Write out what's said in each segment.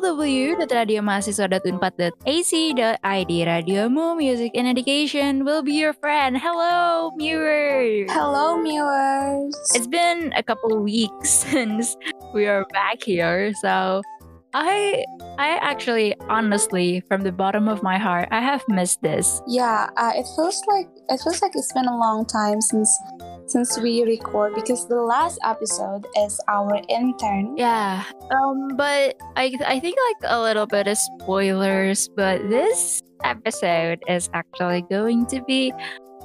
www.radiomahasiswa.unpad.ac.id Radiomu Music and Education will be your friend. Hello, viewers. Hello, viewers. It's been a couple of weeks since we are back here, so I I actually honestly from the bottom of my heart I have missed this. Yeah, uh, it feels like it feels like it's been a long time since since we record because the last episode is our intern. Yeah. Um but I I think like a little bit of spoilers, but this episode is actually going to be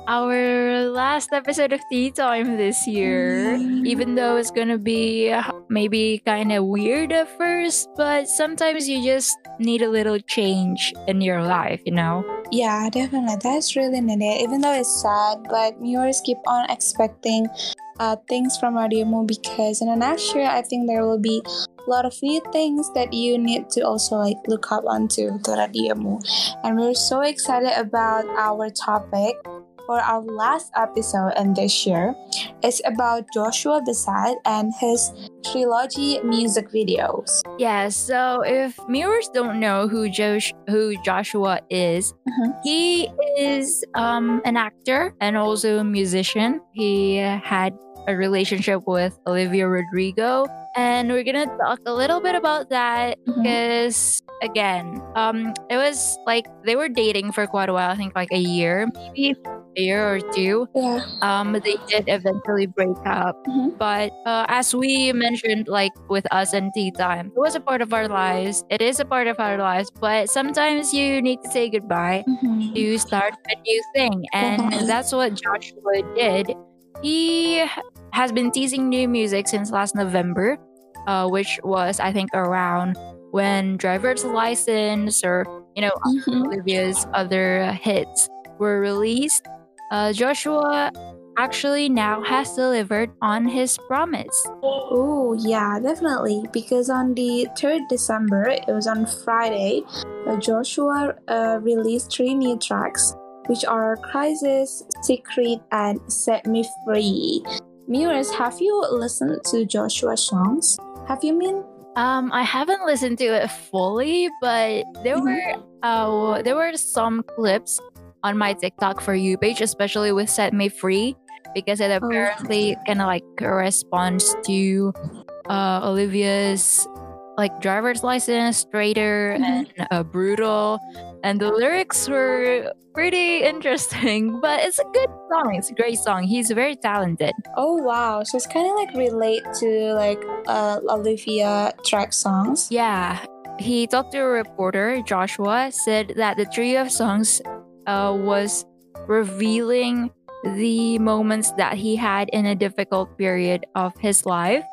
our last episode of Tea Time this year. Mm. Even though it's gonna be uh, maybe kind of weird at first, but sometimes you just need a little change in your life, you know? Yeah, definitely. That's really needed. Even though it's sad, but viewers keep on expecting uh, things from our Radiomu because in the next year, I think there will be a lot of new things that you need to also like look up onto to Radiomu. And we're so excited about our topic for our last episode in this year. It's about Joshua Bassett and his trilogy music videos. Yeah, so if viewers don't know who Josh who Joshua is, Mhm. he is um an actor and also a musician. He had a relationship with Olivia Rodrigo and we're gonna talk a little bit about that because again um it was like they were dating for quite a while i think like a year maybe a year or two. Yeah. um they did eventually break up. Mhm. but uh, as we mentioned like with us and tea time it was a part of our lives. It is a part of our lives but sometimes you need to say goodbye Mhm. to start a new thing. And that's what joshua did. He has been teasing new music since last november uh, which was i think around when driver's license or you know Mhm. olivia's other hits were released uh, joshua actually now has delivered on his promise Oh, yeah, definitely. Because on the 3rd December, it was on Friday, uh, Joshua uh, released three new tracks, which are Crisis, Secret, and Set Me Free. Viewers, have you listened to Joshua's songs? Have you been? Um, I haven't listened to it fully, but there Mhm. were uh there were some clips on my TikTok for you page, especially with Set Me Free, because it apparently kind of like corresponds to uh Olivia's like driver's license, straighter Mhm. and uh, brutal, and the lyrics were pretty interesting. But it's a good song. It's a great song. He's very talented. Oh, wow. So it's kind of like relate to like uh, Olivia track songs. Yeah, he talked to a reporter, Joshua, said that the trio of songs uh, was revealing the moments that he had in a difficult period of his life.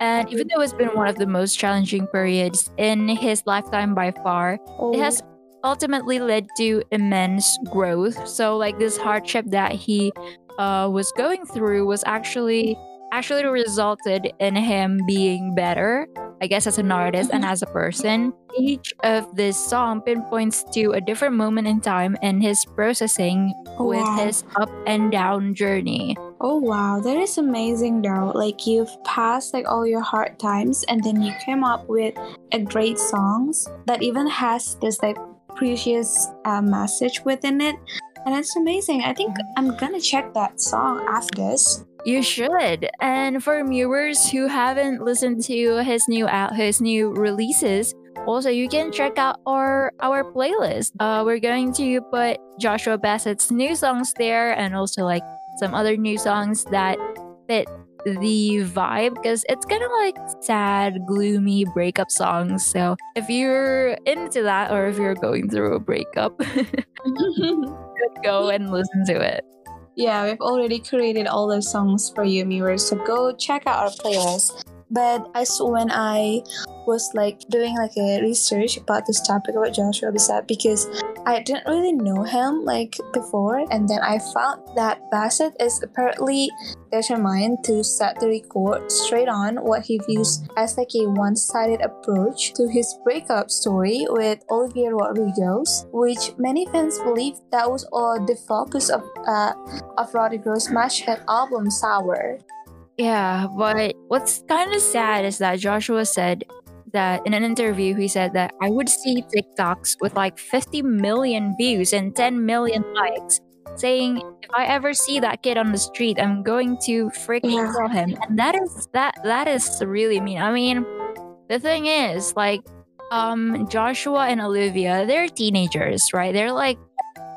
And even though it's been one of the most challenging periods in his lifetime by far, Oh, it has ultimately led to immense growth. So, like this hardship that he uh, was going through was actually actually resulted in him being better. I guess as an artist and as a person, each of this song pinpoints to a different moment in time in his processing with his up and down journey. Oh wow, that is amazing though. Like you've passed like all your hard times and then you came up with a great songs that even has this like precious uh, message within it. And it's amazing. I think I'm gonna check that song after this. You should. And for viewers who haven't listened to his new out his new releases, also you can check out our our playlist. Uh, we're going to put Joshua Bassett's new songs there, and also like some other new songs that fit the vibe because it's kind of like sad, gloomy breakup songs. So if you're into that, or if you're going through a breakup, go and listen to it. Yeah, we've already created all those songs for you, viewers. So go check out our playlist. But as when I was like doing like a research about this topic about Joshua Bassett because I didn't really know him like before, and then I found that Bassett is apparently determined to set the record straight on what he views as like a one-sided approach to his breakup story with Olivia Rodrigo's, which many fans believe that was all the focus of uh, of Rodrigo's smash hit album Sour. Yeah, but what's kind of sad is that Joshua said that in an interview, he said that I would see TikToks with like 50 million views and 10 million likes saying if I ever see that kid on the street, I'm going to freaking Yeah. kill him. And that is that that is really mean. I mean, the thing is, like, um, Joshua and Olivia, they're teenagers, right? They're like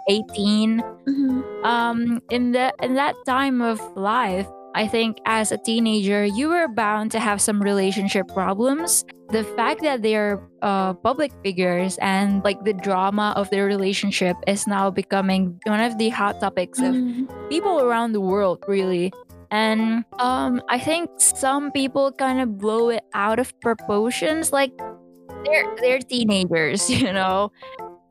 18. Mhm. Um, in the in that time of life, I think as a teenager, you were bound to have some relationship problems. The fact that they're uh, public figures and like the drama of their relationship is now becoming one of the hot topics of Mhm. people around the world, really. And um, I think some people kind of blow it out of proportions. Like they're they're teenagers, you know.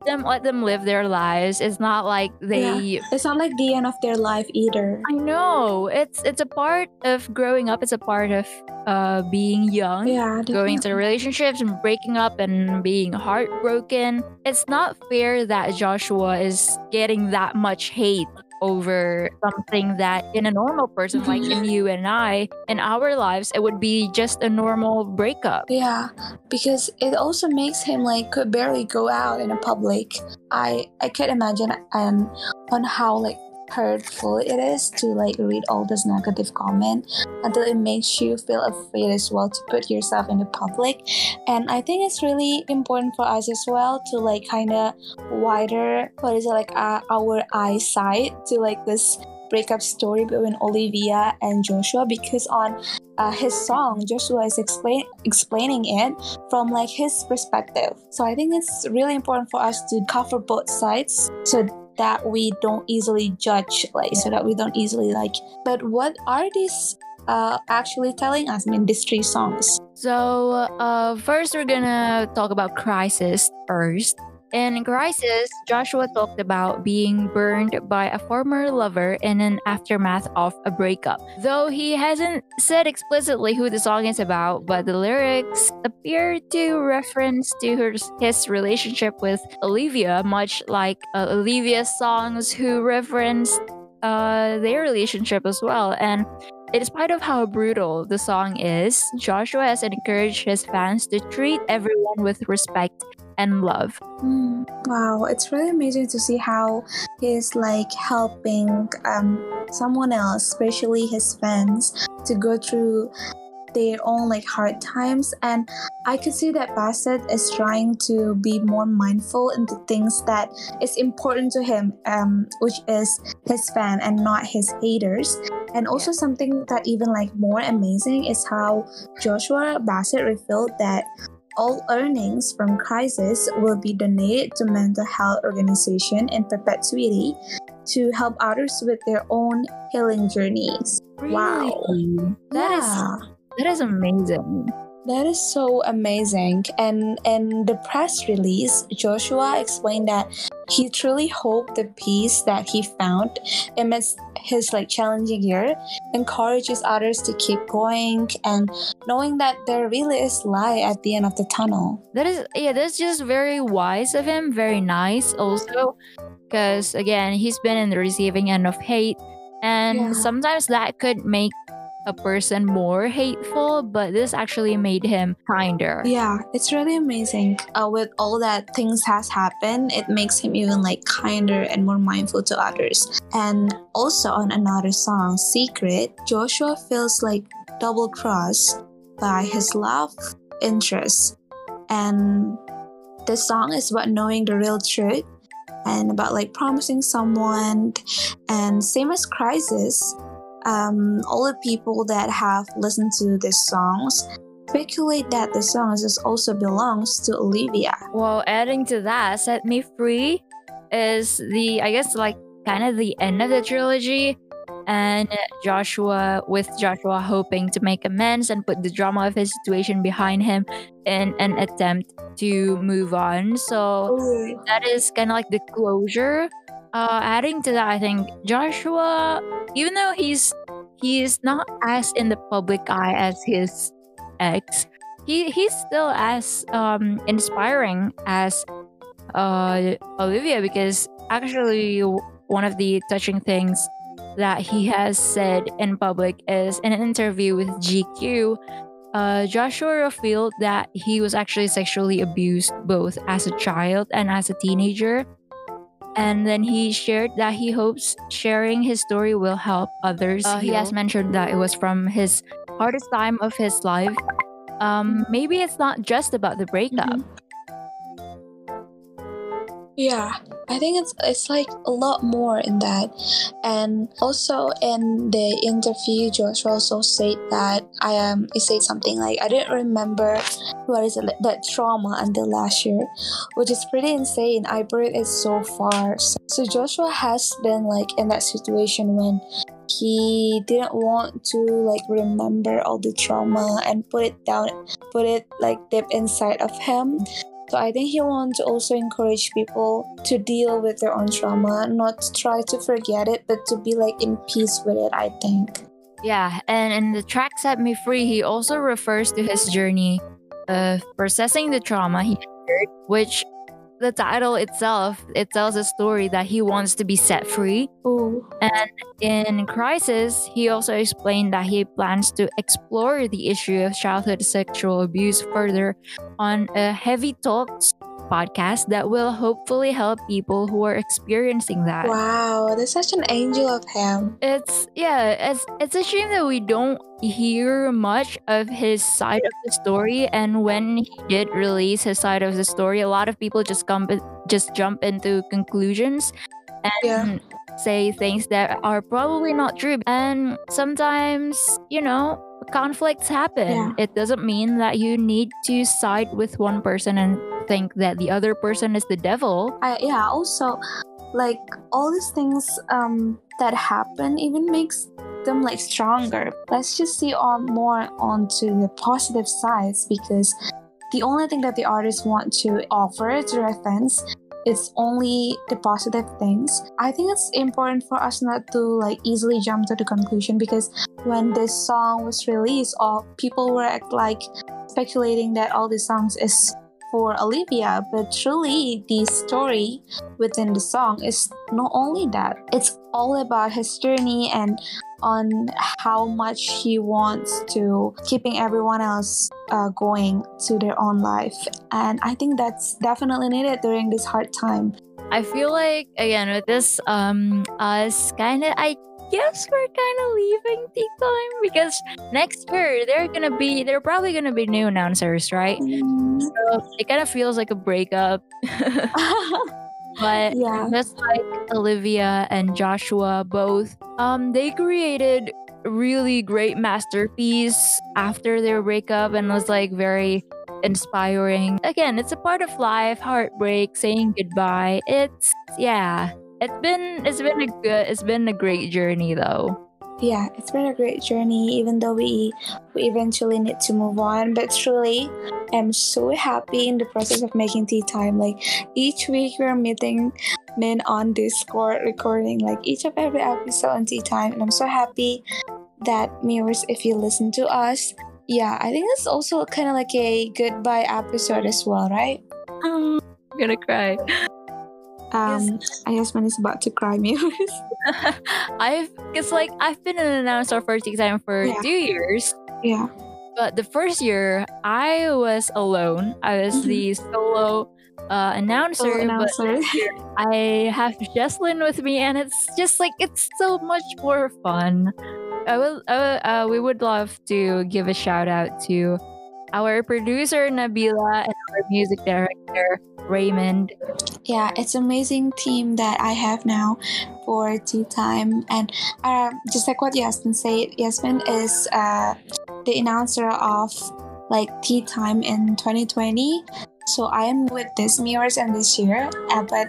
Them let them live their lives. It's not like they It's not like the end of their life either. I know it's it's a part of growing up. It's a part of uh, being young, Yeah, going into relationships and breaking up and being heartbroken. It's not fair that Joshua is getting that much hate over something that in a normal person like mm-hmm. in you and I in our lives it would be just a normal breakup. Yeah, because it also makes him like could barely go out in a public. I I could imagine and on how like hurtful it is to like read all this negative comment until it makes you feel afraid as well to put yourself in the public. And I think it's really important for us as well to like kind of wider what is it like uh, our eyesight to like this breakup story between Olivia and Joshua because on uh, his song Joshua is explain explaining it from like his perspective. So I think it's really important for us to cover both sides so that we don't easily judge like so that we don't easily like but what are these uh, actually telling us I mean these three songs So, uh, first, we're gonna talk about Crisis first. In Crisis, Joshua talked about being burned by a former lover in an aftermath of a breakup. Though he hasn't said explicitly who the song is about, but the lyrics appear to reference to her, his relationship with Olivia, much like uh, Olivia's songs who referenced uh, their relationship as well. And in spite of how brutal the song is, Joshua has encouraged his fans to treat everyone with respect and love. Mm, wow, it's really amazing to see how he's like helping um, someone else, especially his fans, to go through their own like hard times. And I could see that Bassett is trying to be more mindful into things that is important to him, um, which is his fan and not his haters. And also something that even like more amazing is how Joshua Bassett revealed that all earnings from Crisis will be donated to mental health organization in perpetuity to help others with their own healing journeys. Wow. Really? That is Yeah. that is amazing. That is so amazing. And in the press release, Joshua explained that he truly hoped the peace that he found amidst his like challenging year encourages others to keep going and knowing that there really is light at the end of the tunnel. That is yeah, that's just very wise of him, very nice also. Because again, he's been in the receiving end of hate. And Yeah. sometimes that could make a person more hateful, but this actually made him kinder. Yeah, it's really amazing. Uh, with all that things has happened, it makes him even like kinder and more mindful to others. And also on another song, Secret, Joshua feels like double crossed by his love interest. And this song is about knowing the real truth and about like promising someone and same as crisis um, all the people that have listened to these songs speculate that the song also belongs to Olivia. Well, adding to that, Set Me Free is the, I guess, like kind of the end of the trilogy. And Joshua, with Joshua hoping to make amends and put the drama of his situation behind him in an attempt to move on. So that is kind of like the closure. Uh, adding to that, I think Joshua, even though he's he's not as in the public eye as his ex, he he's still as um inspiring as uh Olivia because actually one of the touching things that he has said in public is in an interview with GQ uh, Joshua revealed that he was actually sexually abused both as a child and as a teenager. And then he shared that he hopes sharing his story will help others. Uh, he has mentioned that it was from his hardest time of his life. Um, maybe it's not just about the breakup. Mhm. Yeah, I think it's it's like a lot more in that, and also in the interview, Joshua also said that I am. Um, he said something like I didn't remember what is it that trauma until last year, which is pretty insane. I buried it so far. So, so Joshua has been like in that situation when he didn't want to like remember all the trauma and put it down put it like deep inside of him so I think he wants to also encourage people to deal with their own trauma, not to try to forget it, but to be like in peace with it, I think. Yeah, and in the track Set Me Free, he also refers to his journey of processing the trauma he endured, which the title itself it tells a story that he wants to be set free Ooh. and in crisis he also explained that he plans to explore the issue of childhood sexual abuse further on a heavy talks podcast that will hopefully help people who are experiencing that. Wow, that's such an angel of him. It's yeah, it's it's a shame that we don't hear much of his side of the story and when he did release his side of the story, a lot of people just come just jump into conclusions and Yeah. say things that are probably not true. And sometimes, you know, conflicts happen. Yeah. It doesn't mean that you need to side with one person and think that the other person is the devil. I, yeah, also, like all these things um, that happen even makes them like stronger. Let's just see on more onto the positive sides because the only thing that the artists want to offer to their fans is only the positive things. I think it's important for us not to like easily jump to the conclusion because when this song was released, all people were like speculating that all the songs is for Olivia, but truly the story within the song is not only that. It's all about his journey and on how much he wants to keeping everyone else uh, going to their own life and i think that's definitely needed during this hard time I feel like again with this um us kind of I guess we're kind of leaving tea time because next year they're gonna be they're probably gonna be new announcers, right? So it kind of feels like a breakup, but yeah just like Olivia and Joshua both, um, they created really great masterpiece after their breakup and was like very inspiring. Again, it's a part of life, heartbreak, saying goodbye. It's yeah. It's been it's been a good it's been a great journey though. yeah it's been a great journey even though we we eventually need to move on but truly i'm so happy in the process of making tea time like each week we're meeting men on discord recording like each of every episode on tea time and i'm so happy that mirrors if you listen to us yeah i think it's also kind of like a goodbye episode as well right I'm gonna cry. Um i guess man is about to cry mirrors I've it's like I've been an announcer for time for Yeah. two years. yeah But the first year I was alone. I was Mhm. the solo uh, announcer, so but announcer I have Jesslyn with me, and it's just like it's so much more fun. I will. Uh, uh, we would love to give a shout out to our producer Nabila and our music director Raymond. yeah it's amazing team that i have now for tea time and um, just like what yasmin said yasmin is uh, the announcer of like tea time in 2020 so i am with this mirrors and this year uh, but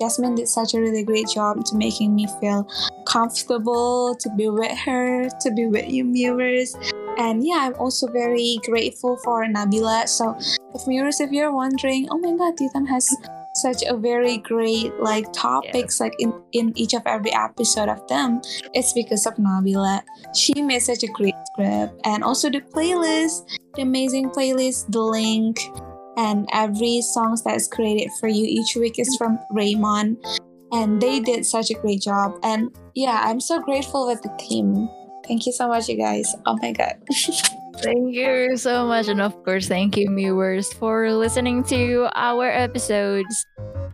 yasmin did such a really great job to making me feel comfortable to be with her to be with you viewers. and yeah i'm also very grateful for nabila. So if mirrors if you're wondering oh my god time has such a very great like topics like in, in each of every episode of them it's because of Nabila. She made such a great script. And also the playlist the amazing playlist the link and every songs that is created for you each week is from Raymond and they did such a great job and yeah I'm so grateful with the team thank you so much you guys oh my god Thank you so much. And of course, thank you, viewers, for listening to our episodes.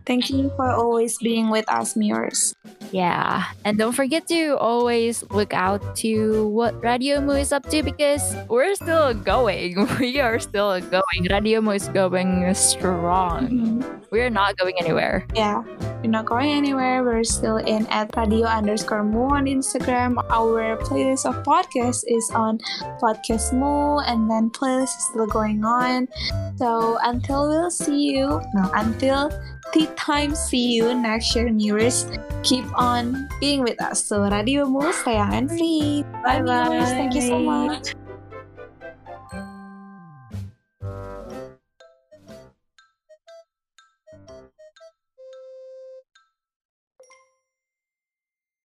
Thank you for always being with us, mirrors. Yeah. And don't forget to always look out to what Radio Mu is up to because we're still going. We are still going. Radio Mu is going strong. Mhm. We are not going anywhere. Yeah, we're not going anywhere. We're still in at radio underscore Mo on Instagram. Our playlist of podcasts is on Podcast Mo, and then playlist is still going on. So until we'll see you, no, until tea time, see you next year, viewers. Keep on being with us. So Radio Mo, stay and free. Bye, viewers. Thank you so much.